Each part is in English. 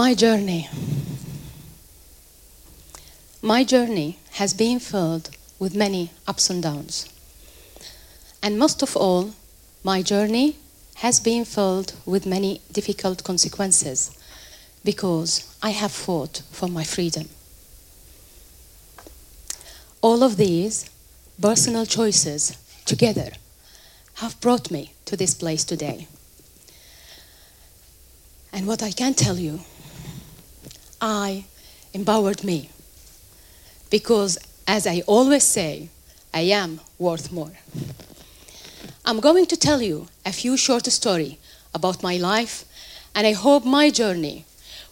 My journey. My journey has been filled with many ups and downs. And most of all, my journey has been filled with many difficult consequences because I have fought for my freedom. All of these personal choices together have brought me to this place today. And what I can tell you, I empowered me. Because, as I always say, I am worth more. I'm going to tell you a few short stories about my life, and I hope my journey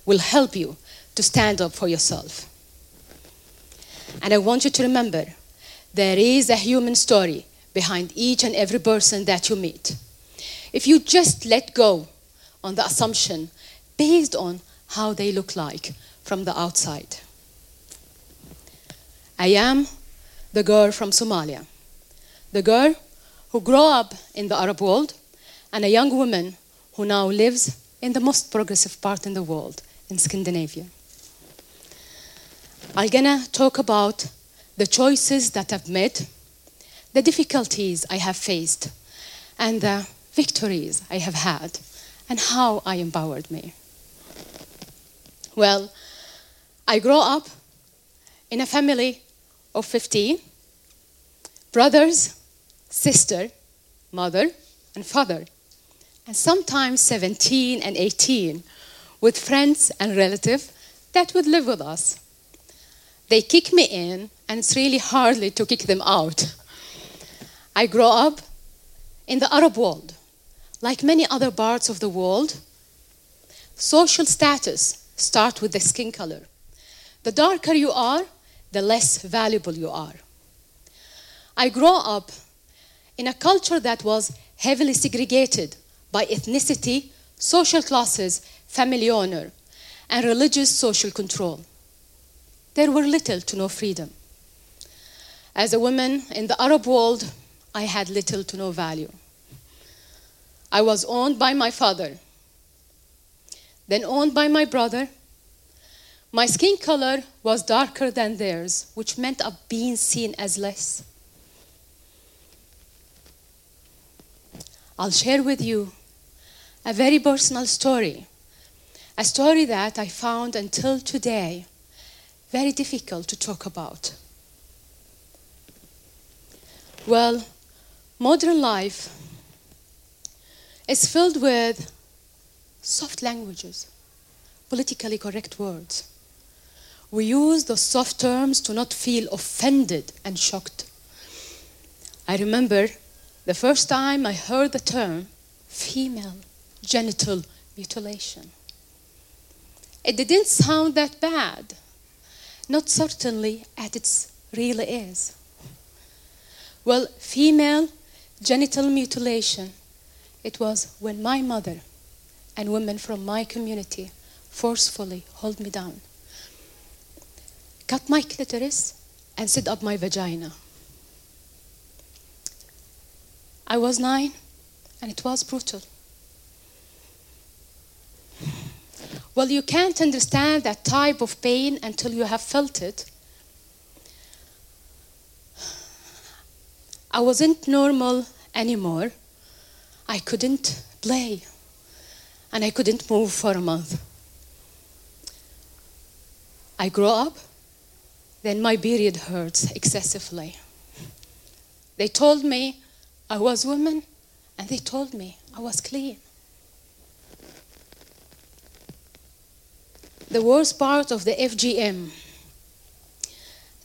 will help you to stand up for yourself. And I want you to remember there is a human story behind each and every person that you meet. If you just let go on the assumption based on how they look like from the outside. I am the girl from Somalia, the girl who grew up in the Arab world, and a young woman who now lives in the most progressive part in the world, in Scandinavia. I'm gonna talk about the choices that I've made, the difficulties I have faced, and the victories I have had, and how I empowered me. Well, I grew up in a family of 15 brothers, sister, mother, and father, and sometimes 17 and 18 with friends and relatives that would live with us. They kick me in, and it's really hardly to kick them out. I grew up in the Arab world. Like many other parts of the world, social status starts with the skin color. The darker you are, the less valuable you are. I grew up in a culture that was heavily segregated by ethnicity, social classes, family honor, and religious social control. There were little to no freedom. As a woman in the Arab world, I had little to no value. I was owned by my father, then owned by my brother. My skin color was darker than theirs, which meant of being seen as less. I'll share with you a very personal story, a story that I found until today very difficult to talk about. Well, modern life is filled with soft languages, politically correct words. We use those soft terms to not feel offended and shocked. I remember the first time I heard the term female genital mutilation. It didn't sound that bad, not certainly as it really is. Well, female genital mutilation it was when my mother and women from my community forcefully hold me down, cut my clitoris, and set up my vagina. I was nine, and it was brutal. Well, you can't understand that type of pain until you have felt it. I wasn't normal anymore. I couldn't play and I couldn't move for a month. I grew up, then my period hurts excessively. They told me I was woman, and they told me I was clean. The worst part of the FGM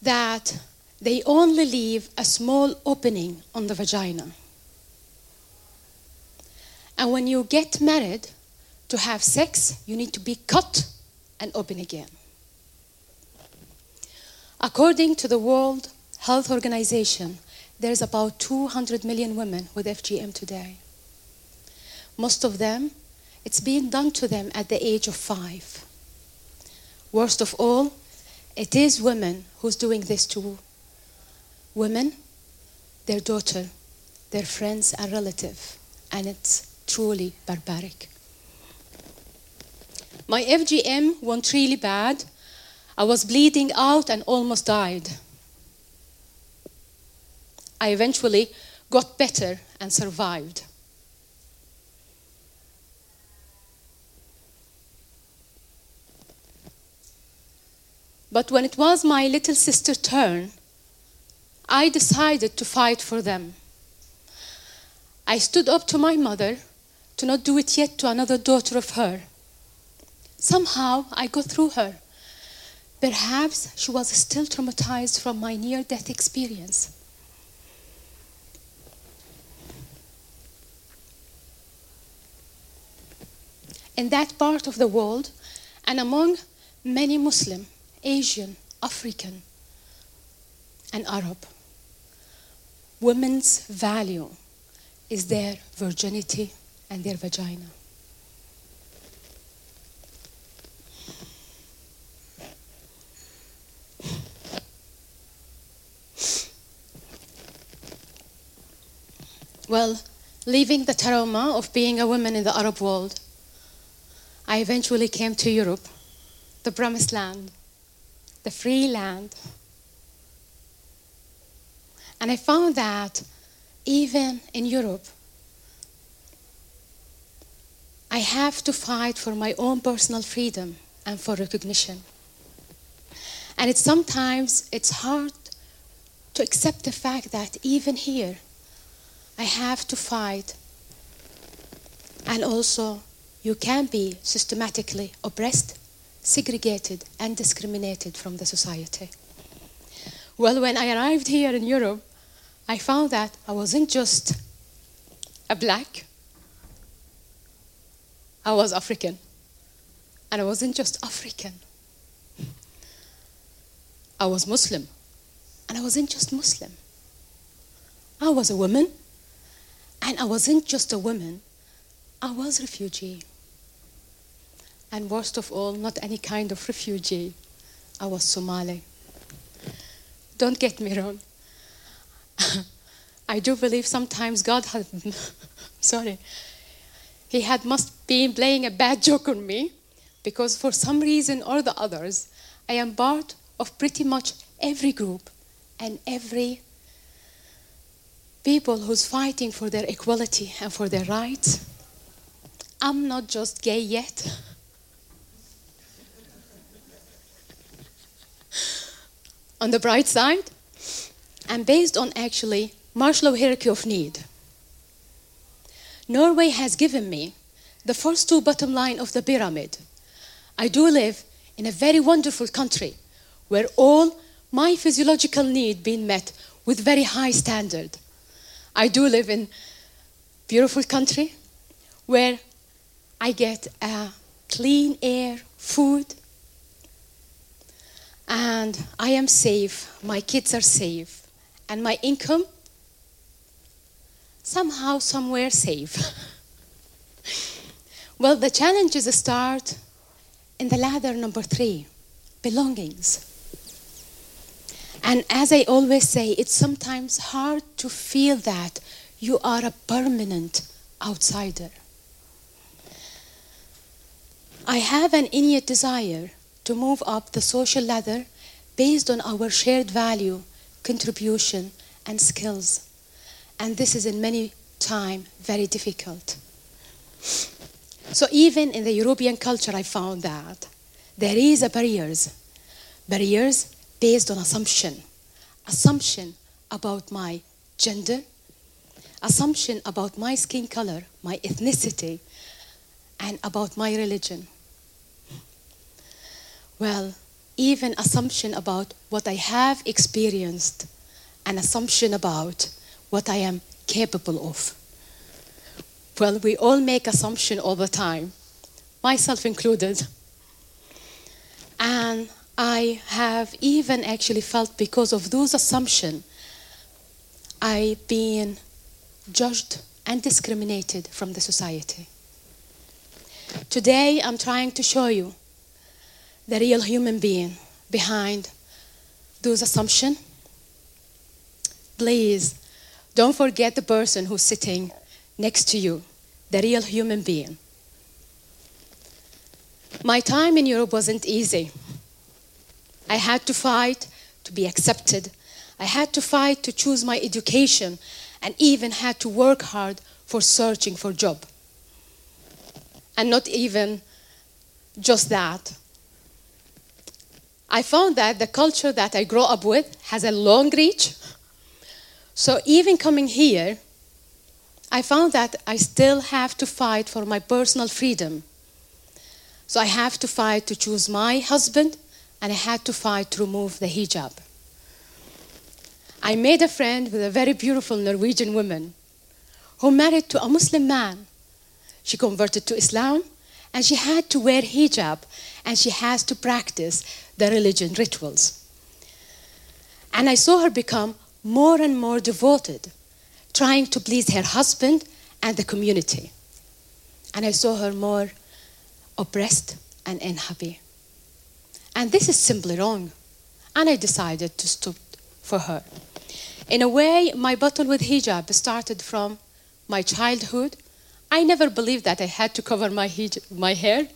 that they only leave a small opening on the vagina. And when you get married to have sex, you need to be cut and open again. According to the World Health Organization, there's about 200 million women with FGM today. Most of them, it's being done to them at the age of five. Worst of all, it is women who's doing this to women, their daughter, their friends and relative, and it's truly barbaric. My FGM went really bad. I was bleeding out and almost died. I eventually got better and survived. But when it was my little sister's turn, I decided to fight for them. I stood up to my mother to not do it yet to another daughter of her. Somehow I got through her. Perhaps she was still traumatized from my near death experience. In that part of the world, and among many Muslim, Asian, African, and Arab, women's value is their virginity and their vagina. Well, leaving the trauma of being a woman in the Arab world, I eventually came to Europe, the promised land, the free land. And I found that even in Europe, I have to fight for my own personal freedom and for recognition. And it's sometimes it's hard to accept the fact that even here I have to fight and also you can be systematically oppressed, segregated, and discriminated from the society. Well, when I arrived here in Europe, I found that I wasn't just a black, I was African. And I wasn't just African, I was Muslim. And I wasn't just Muslim, I was a woman. And I wasn't just a woman, I was refugee. And worst of all, not any kind of refugee. I was Somali. Don't get me wrong. I do believe sometimes God had, sorry, He had must be playing a bad joke on me because for some reason or the others, I am part of pretty much every group and every people who's fighting for their equality and for their rights. I'm not just gay yet. on the bright side, and based on actually Maslow hierarchy of need. Norway has given me the first two bottom line of the pyramid. I do live in a very wonderful country where all my physiological need being met with very high standard. I do live in beautiful country where I get uh, clean air, food, and I am safe, my kids are safe, and my income somehow, somewhere safe. well, the challenges start in the ladder number three belongings. And as I always say, it's sometimes hard to feel that you are a permanent outsider. I have an innate desire to move up the social ladder based on our shared value, contribution, and skills. And this is in many time very difficult. So even in the European culture, I found that there is a barriers, barriers based on assumption, assumption about my gender, assumption about my skin color, my ethnicity, and about my religion. Well, even assumption about what I have experienced, an assumption about what I am capable of. Well, we all make assumption all the time, myself included. I have even actually felt because of those assumptions, I've been judged and discriminated from the society. Today, I'm trying to show you the real human being behind those assumptions. Please don't forget the person who's sitting next to you, the real human being. My time in Europe wasn't easy. I had to fight to be accepted. I had to fight to choose my education and even had to work hard for searching for job. And not even just that. I found that the culture that I grew up with has a long reach. So even coming here, I found that I still have to fight for my personal freedom. So I have to fight to choose my husband, and I had to fight to remove the hijab. I made a friend with a very beautiful Norwegian woman who married to a Muslim man. She converted to Islam, and she had to wear hijab, and she has to practice the religion rituals. And I saw her become more and more devoted, trying to please her husband and the community. And I saw her more oppressed and unhappy. And this is simply wrong. And I decided to stop for her. In a way, my battle with hijab started from my childhood. I never believed that I had to cover my, hijab, my hair.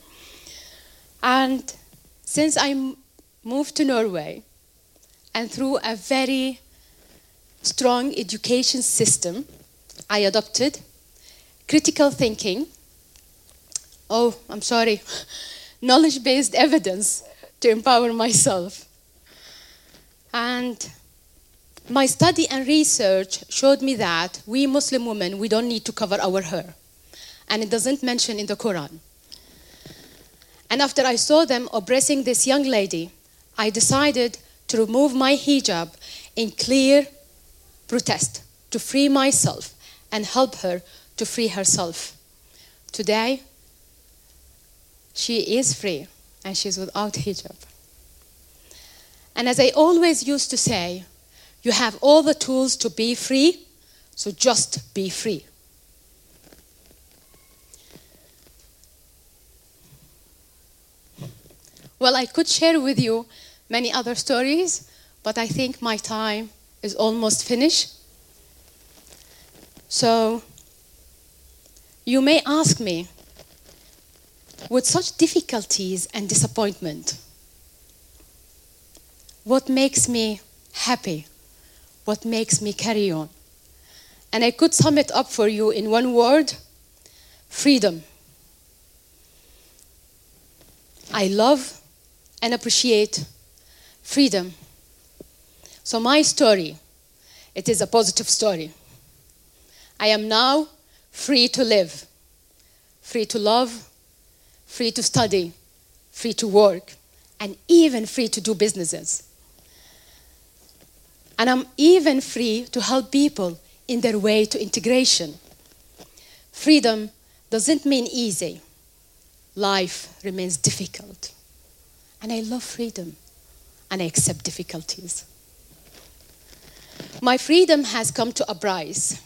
And since I moved to Norway, and through a very strong education system, I adopted critical thinking. Oh, I'm sorry, knowledge based evidence to empower myself. And my study and research showed me that we Muslim women, we don't need to cover our hair. And it doesn't mention in the Quran. And after I saw them oppressing this young lady, I decided to remove my hijab in clear protest to free myself and help her to free herself. Today, she is free and she's without hijab. And as I always used to say, you have all the tools to be free, so just be free. Well, I could share with you many other stories, but I think my time is almost finished. So, you may ask me, with such difficulties and disappointment, what makes me happy? What makes me carry on? And I could sum it up for you in one word freedom. I love and appreciate freedom. So, my story, it is a positive story. I am now free to live, free to love, free to study, free to work, and even free to do businesses. And I'm even free to help people in their way to integration. Freedom doesn't mean easy, life remains difficult. And I love freedom and I accept difficulties. My freedom has come to a price.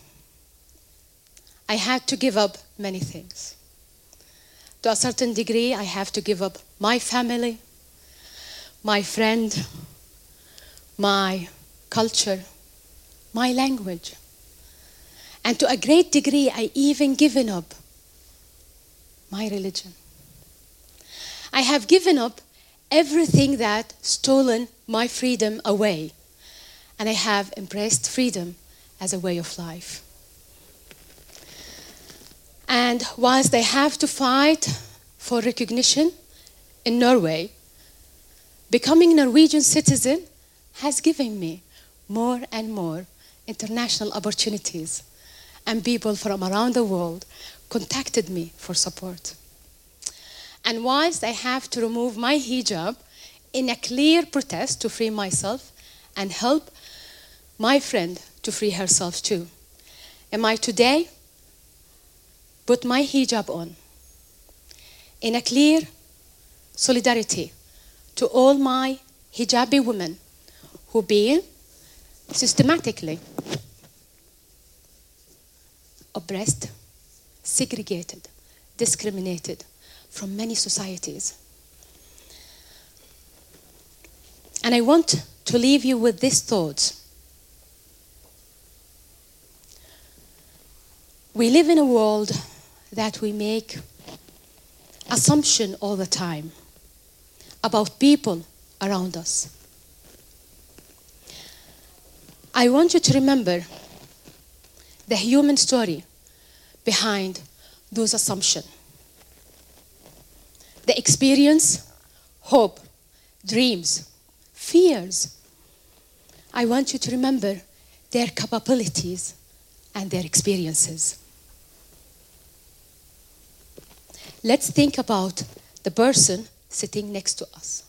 I had to give up many things. To a certain degree, I have to give up my family, my friend, my culture, my language. And to a great degree, I even given up my religion. I have given up everything that stolen my freedom away. And I have embraced freedom as a way of life. And whilst I have to fight for recognition in Norway, becoming a Norwegian citizen has given me more and more international opportunities. And people from around the world contacted me for support. And whilst I have to remove my hijab in a clear protest to free myself and help my friend to free herself too, am I today put my hijab on in a clear solidarity to all my hijabi women who been systematically oppressed, segregated, discriminated, from many societies. And I want to leave you with these thoughts. We live in a world that we make assumption all the time about people around us. I want you to remember the human story behind those assumptions. The experience, hope, dreams, fears. I want you to remember their capabilities and their experiences. Let's think about the person sitting next to us.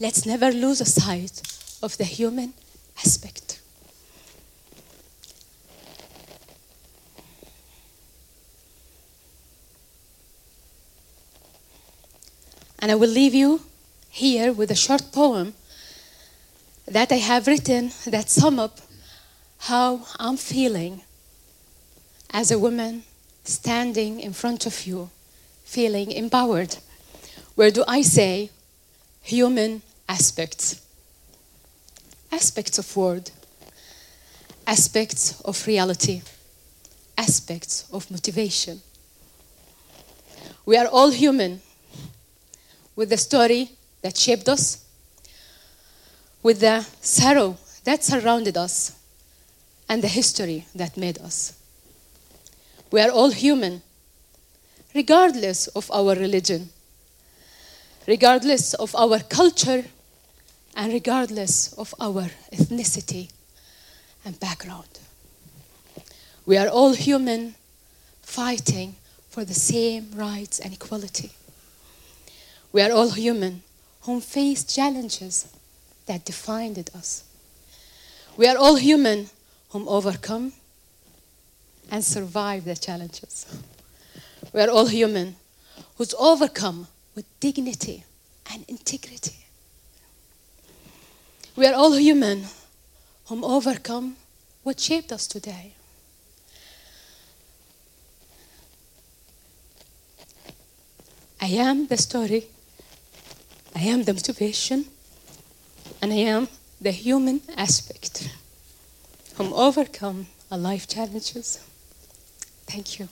Let's never lose sight of the human aspect. And I will leave you here with a short poem that I have written that sum up how I'm feeling as a woman standing in front of you, feeling empowered. Where do I say human aspects? Aspects of word, aspects of reality, aspects of motivation. We are all human with the story that shaped us, with the sorrow that surrounded us, and the history that made us. We are all human, regardless of our religion, regardless of our culture, and regardless of our ethnicity and background. We are all human fighting for the same rights and equality. We are all human whom face challenges that defined us. We are all human whom overcome and survive the challenges. We are all human who's overcome with dignity and integrity. We are all human whom overcome what shaped us today. I am the story, I am the motivation, and I am the human aspect whom overcome our life challenges. Thank you.